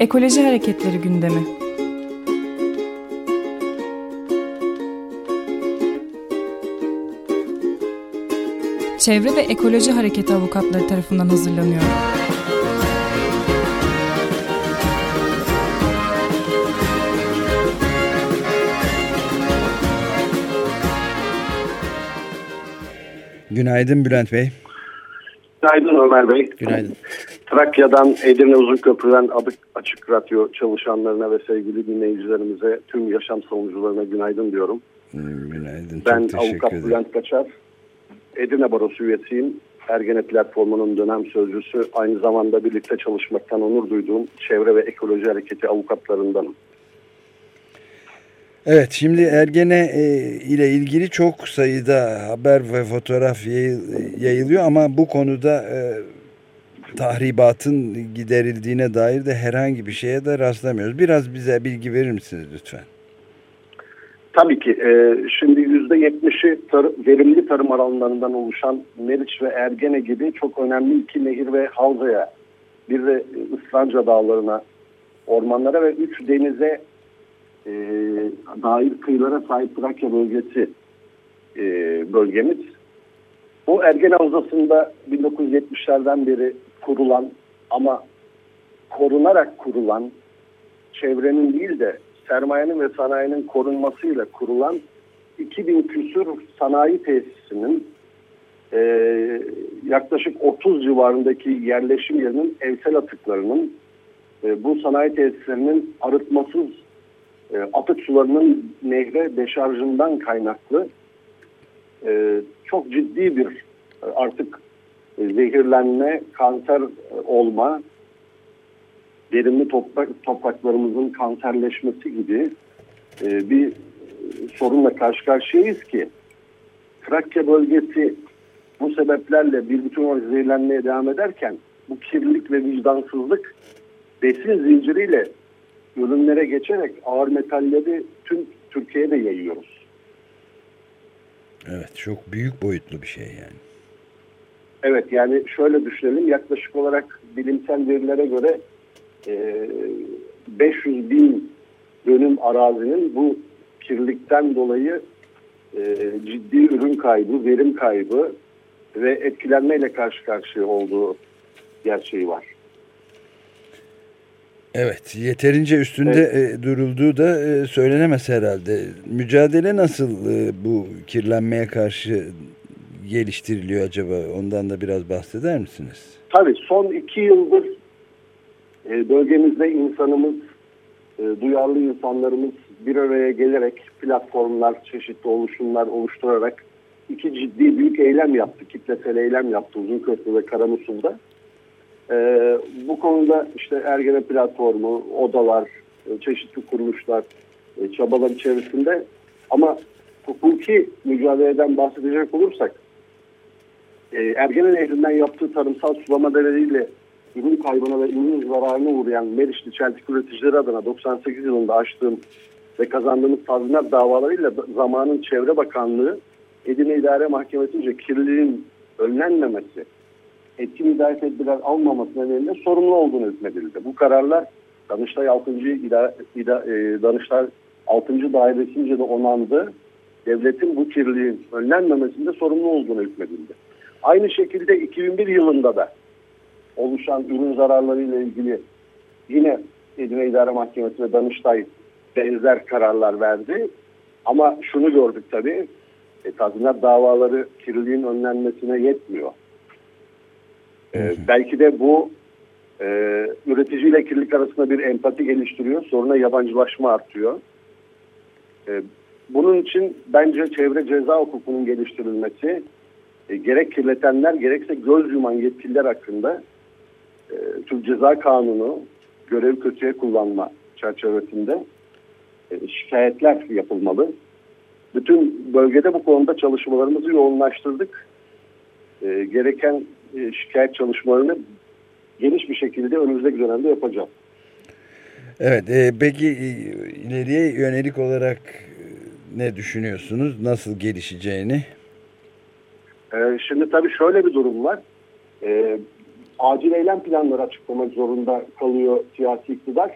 Ekoloji Hareketleri gündemi. Çevre ve Ekoloji Hareketi avukatları tarafından hazırlanıyor. Günaydın Bülent Bey. Günaydın Ömer Bey. Günaydın. Trakya'dan Edirne Uzunköprü'den Açık Radyo çalışanlarına ve sevgili dinleyicilerimize tüm yaşam savunucularına günaydın diyorum. Hmm, Günaydın. Ben Çok avukat ederim. Bülent Kaçar. Edirne Barosu üyesiyim. Ergene Platformu'nun dönem sözcüsü. Aynı zamanda birlikte çalışmaktan onur duyduğum Çevre ve Ekoloji Hareketi avukatlarındanım. Evet şimdi Ergene e, ile ilgili çok sayıda haber ve fotoğraf yayıl- yayılıyor ama bu konuda e, tahribatın giderildiğine dair de herhangi bir şeye de rastlamıyoruz. Biraz bize bilgi verir misiniz lütfen? Tabii ki. e, şimdi %70'i tar- verimli tarım alanlarından oluşan Meriç ve Ergene gibi çok önemli iki nehir ve havzaya, bir de Islanca dağlarına, ormanlara ve üç denize e, dair kıyılara sahip Trakya bölgesi e, bölgemiz. Bu Ergene Havzası'nda 1970'lerden beri kurulan ama korunarak kurulan çevrenin değil de sermayenin ve sanayinin korunmasıyla kurulan 2000 küsur sanayi tesisinin e, yaklaşık 30 civarındaki yerleşim yerinin evsel atıklarının e, bu sanayi tesislerinin arıtmasız e, atık sularının nehre deşarjından kaynaklı e, çok ciddi bir e, artık zehirlenme, kanser e, olma, verimli toprak, topraklarımızın kanserleşmesi gibi e, bir e, sorunla karşı karşıyayız ki Trakya bölgesi bu sebeplerle bir bütün olarak zehirlenmeye devam ederken bu kirlilik ve vicdansızlık besin zinciriyle ürünlere geçerek ağır metalleri tüm Türkiye'ye de yayıyoruz. Evet çok büyük boyutlu bir şey yani. Evet yani şöyle düşünelim yaklaşık olarak bilimsel verilere göre e, 500 bin dönüm arazinin bu kirlilikten dolayı e, ciddi ürün kaybı, verim kaybı ve etkilenmeyle karşı karşıya olduğu gerçeği var. Evet yeterince üstünde e, durulduğu da e, söylenemez herhalde. Mücadele nasıl e, bu kirlenmeye karşı geliştiriliyor acaba? Ondan da biraz bahseder misiniz? Tabii son iki yıldır e, bölgemizde insanımız, e, duyarlı insanlarımız bir araya gelerek platformlar, çeşitli oluşumlar oluşturarak iki ciddi büyük eylem yaptı. Kitlesel eylem yaptı Uzunköprü ve Karamusul'da. E, bu konuda işte Ergene platformu, odalar, çeşitli kuruluşlar çabalar içerisinde ama hukuki mücadeleden bahsedecek olursak e, Ergene Nehri'nden yaptığı tarımsal sulama dereleriyle ürün kaybına ve ürün zararına uğrayan Meriçli çeltik üreticileri adına 98 yılında açtığım ve kazandığımız tazminat davalarıyla zamanın Çevre Bakanlığı Edirne İdare Mahkemesi'nce kirliliğin önlenmemesi, etkin idare tedbirler almaması nedeniyle sorumlu olduğunu hükmedildi. Bu kararlar Danıştay 6. İda, İda, e, Danıştay 6. Dairesince de onandı. Devletin bu kirliliğin önlenmemesinde sorumlu olduğunu hükmedildi. Aynı şekilde 2001 yılında da oluşan ürün zararlarıyla ilgili yine Edirne İdare Mahkemesi ve Danıştay benzer kararlar verdi. Ama şunu gördük tabii, e, tazminat davaları kirliliğin önlenmesine yetmiyor. E, belki de bu e, üreticiyle kirlilik arasında bir empati geliştiriyor, soruna yabancılaşma artıyor. E, bunun için bence çevre ceza hukukunun geliştirilmesi, e, gerek kirletenler gerekse göz yuman yetkililer hakkında e, Türk Ceza Kanunu görev kötüye kullanma çerçevesinde e, şikayetler yapılmalı. Bütün bölgede bu konuda çalışmalarımızı yoğunlaştırdık. Gereken şikayet çalışmalarını geniş bir şekilde önümüzdeki dönemde yapacağız. Evet e, peki ileriye yönelik olarak ne düşünüyorsunuz? Nasıl gelişeceğini? E, şimdi tabii şöyle bir durum var. E, acil eylem planları açıklamak zorunda kalıyor siyasi iktidar.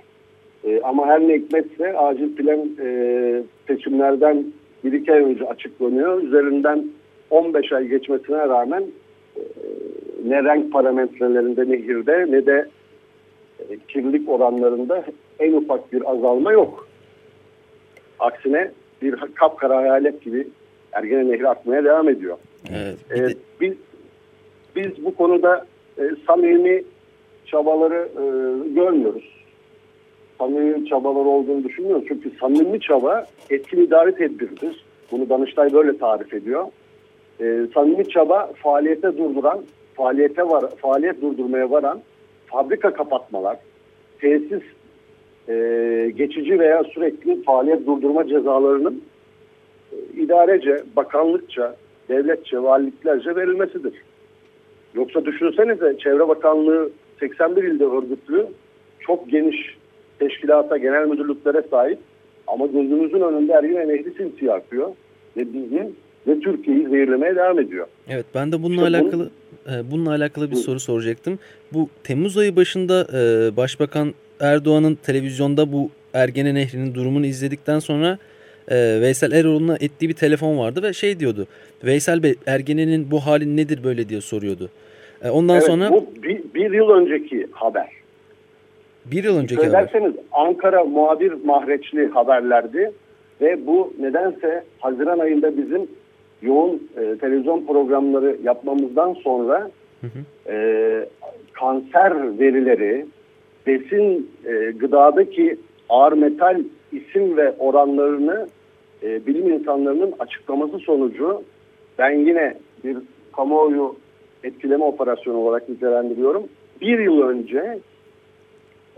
E, ama her ne hikmetse acil plan e, seçimlerden bir iki ay önce açıklanıyor. Üzerinden 15 ay geçmesine rağmen e, ne renk parametrelerinde nehirde ne de e, kirlilik oranlarında en ufak bir azalma yok. Aksine bir kapkara hayalet gibi Ergene Nehri akmaya devam ediyor. Evet. Ee, biz, biz bu konuda e, samimi çabaları e, görmüyoruz. Samimi çabalar olduğunu düşünmüyoruz. Çünkü samimi çaba etkin idari tedbirdir. Bunu Danıştay böyle tarif ediyor. E, samimi çaba faaliyete durduran, faaliyete var, faaliyet durdurmaya varan fabrika kapatmalar, tesis e, geçici veya sürekli faaliyet durdurma cezalarının e, idarece, bakanlıkça, devletçe, valiliklerce verilmesidir. Yoksa düşünsenize Çevre Bakanlığı 81 ilde örgütlü, çok geniş teşkilata, genel müdürlüklere sahip ama gözümüzün önünde Ergin Nehri simsiyah akıyor ve bizim ve Türkiye'yi zehirlemeye devam ediyor. Evet ben de bununla işte alakalı bunu, e, bununla alakalı bir bu, soru soracaktım. Bu Temmuz ayı başında e, Başbakan Erdoğan'ın televizyonda bu Ergene Nehri'nin durumunu izledikten sonra e, Veysel Eroğlu'na ettiği bir telefon vardı ve şey diyordu. Veysel Bey Ergene'nin bu hali nedir böyle diye soruyordu. E, ondan evet, sonra... Bu bir, bir yıl önceki haber. Bir yıl önceki Söylerseniz haber. Ankara muhabir mahreçli haberlerdi ve bu nedense Haziran ayında bizim yoğun e, televizyon programları yapmamızdan sonra hı hı. E, kanser verileri, besin e, gıdadaki ağır metal isim ve oranlarını e, bilim insanlarının açıklaması sonucu ben yine bir kamuoyu etkileme operasyonu olarak nitelendiriyorum. Bir yıl önce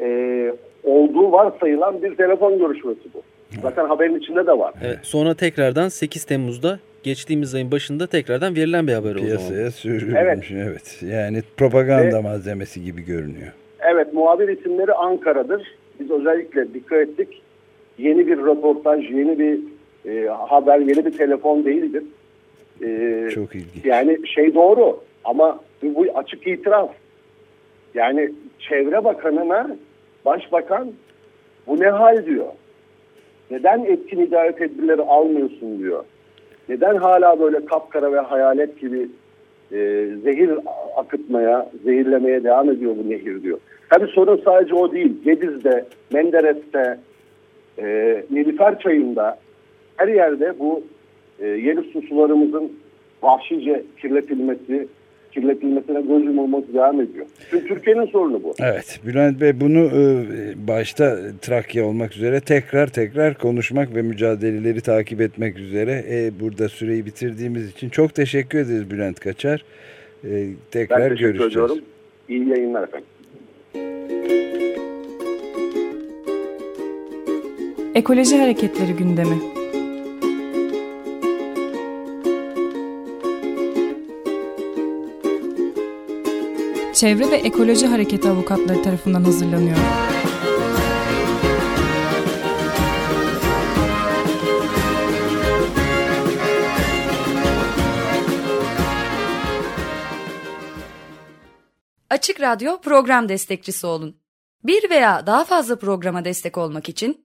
e, olduğu varsayılan bir telefon görüşmesi bu. Zaten haberin içinde de var. Evet, sonra tekrardan 8 Temmuz'da geçtiğimiz ayın başında tekrardan verilen bir haber oldu. Piyasaya sürülmüş. Evet. evet. Yani propaganda Ve, malzemesi gibi görünüyor. Evet muhabir isimleri Ankara'dır. Biz özellikle dikkat ettik. Yeni bir röportaj, yeni bir e, haber, yeni bir telefon değildir. E, Çok ilginç. Yani şey doğru ama bu açık itiraf. Yani Çevre Bakanı'na Başbakan bu ne hal diyor. Neden etkin idare tedbirleri almıyorsun diyor. Neden hala böyle kapkara ve hayalet gibi e, zehir akıtmaya, zehirlemeye devam ediyor bu nehir diyor. Tabii sorun sadece o değil. Gediz'de, Menderes'te, e, Nilüfer Çayı'nda her yerde bu e, yeni su sularımızın vahşice kirletilmesi, kirletilmesine göz yumulması devam ediyor. Çünkü Türkiye'nin sorunu bu. Evet Bülent Bey bunu e, başta Trakya olmak üzere tekrar tekrar konuşmak ve mücadeleleri takip etmek üzere e, burada süreyi bitirdiğimiz için çok teşekkür ederiz Bülent Kaçar. E, tekrar ben teşekkür görüşeceğiz. ediyorum. İyi yayınlar efendim. Ekoloji Hareketleri gündemi. Çevre ve Ekoloji Hareketi avukatları tarafından hazırlanıyor. Açık Radyo program destekçisi olun. Bir veya daha fazla programa destek olmak için